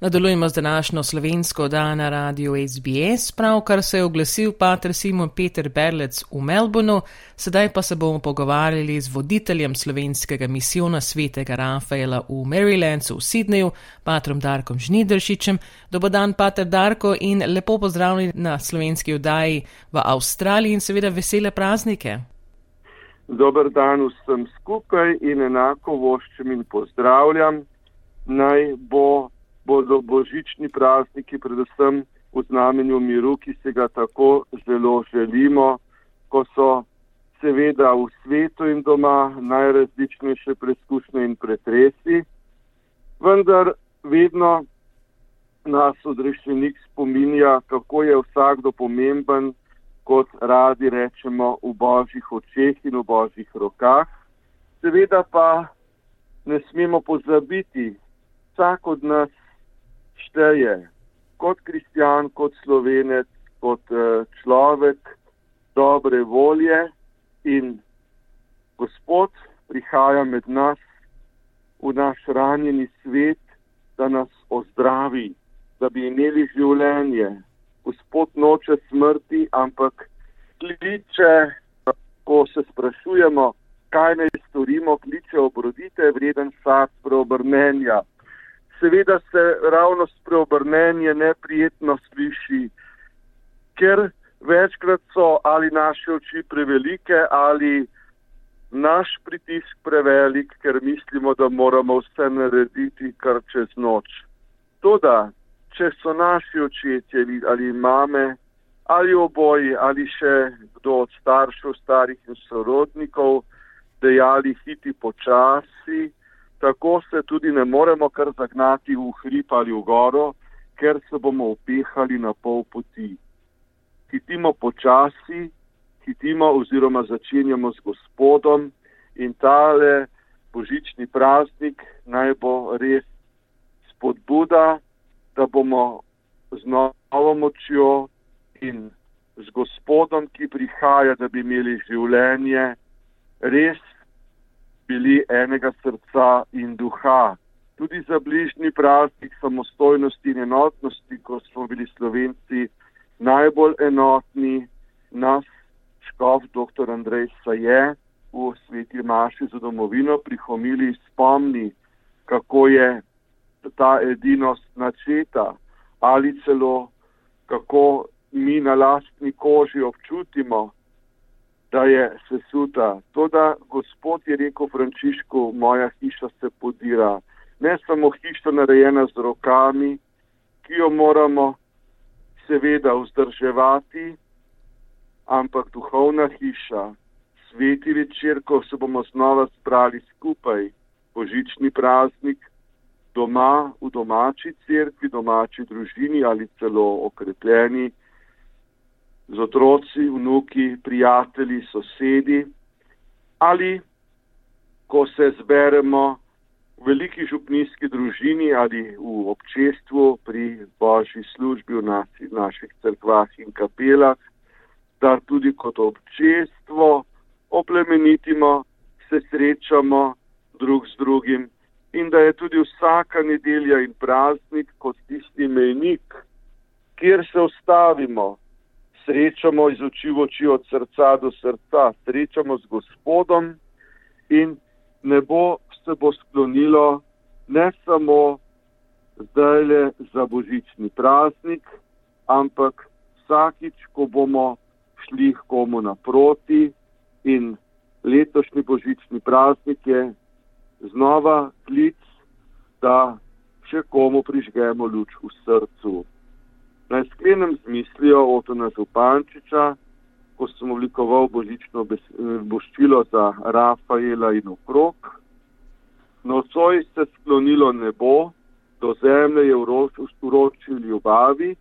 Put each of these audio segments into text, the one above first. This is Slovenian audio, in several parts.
Nadaljujemo z današnjo slovensko dan na radiju SBS, pravkar se je oglasil pater Simon Peter Berlec v Melbournu, sedaj pa se bomo pogovarjali z voditeljem slovenskega misijona svetega Rafaela v Marylandu v Sydneyju, patrom Darkom Žnidršičem. Dobar dan, pater Darko, in lepo pozdravljeni na slovenski oddaji v Avstraliji in seveda vesele praznike. Dobar dan vsem skupaj in enako voščem in pozdravljam. Naj bo bodo božični prazniki, predvsem v znamenju miru, ki se ga tako zelo želimo, ko so seveda v svetu in doma najrazličnejše preskušnje in pretresi, vendar vedno nas odrešenik spominja, kako je vsakdo pomemben, kot radi rečemo, v božjih očeh in v božjih rokah. Seveda pa ne smemo pozabiti, vsak od nas šteje kot kristjan, kot slovenec, kot uh, človek dobre volje in Gospod prihaja med nas v naš ranjeni svet, da nas ozdravi, da bi imeli življenje. Gospod noče smrti, ampak kliče, ko se sprašujemo, kaj naj storimo, kliče obrodite vreden sad preobrnenja seveda se ravno spreobrnenje neprijetno sliši, ker večkrat so ali naše oči prevelike ali naš pritisk prevelik, ker mislimo, da moramo vse narediti kar čez noč. Toda, če so naši očetje ali mame ali oboji ali še kdo od staršev, starih in sorodnikov dejali hiti počasi, tako se tudi ne moremo kar zagnati v hrib ali v goro, ker se bomo upehali na pol poti. Hitimo počasi, hitimo oziroma začenjamo s gospodom in tale božični praznik naj bo res spodbuda, da bomo z novo močjo in z gospodom, ki prihaja, da bi imeli življenje, res bili enega srca in duha. Tudi za bližnji praznik samostojnosti in enotnosti, ko smo bili slovenci najbolj enotni, nas, škof dr. Andrej Saje v sveti Maši za domovino prihomili spomni, kako je ta edinost načeta ali celo kako mi na lastni koži občutimo, da je sesuta. To, da Gospod je rekel Frančišku, moja hiša se podira. Ne samo hiša narejena z rokami, ki jo moramo seveda vzdrževati, ampak duhovna hiša, sveti večer, ko se bomo znova zbrali skupaj, božični praznik, doma, v domači cerkvi, domači družini ali celo okrepljeni z otroci, vnuki, prijatelji, sosedi ali ko se zberemo v veliki župnijski družini ali v občestvu pri božji službi v nasi, naših crkvah in kapelah, da tudi kot občestvo oplemenitimo, se srečamo drug z drugim in da je tudi vsaka nedelja in praznik kot tisti mejnik, kjer se ustavimo, srečamo iz oči v oči, od srca do srca, srečamo z Gospodom in nebo se bo sklonilo ne samo zdaj le za božični praznik, ampak vsakič, ko bomo šli komu naproti in letošnji božični praznik je znova klic, da še komu prižgemo luč v srcu. Naj sklenem z mislijo Otona Župančiča, ko sem oblikoval božično boščilo za Rafaela in okrog. Nocoj se sklonilo nebo, do zemlje je uročil ljubavi,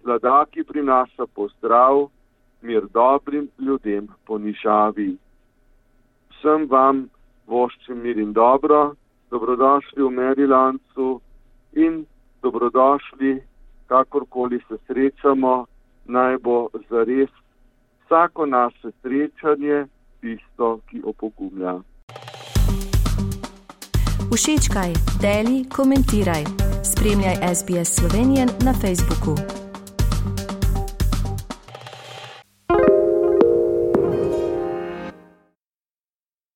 sladaki prinaša pozdrav, mir dobrim ljudem ponižavi. Vsem vam voščem mir in dobro, dobrodošli v Merilancu in dobrodošli kakorkoli se srečamo, naj bo zares vsako naše srečanje tisto, ki opogumlja. Všečkaj, deli, komentiraj. Spremljaj SBS Slovenijo na Facebooku.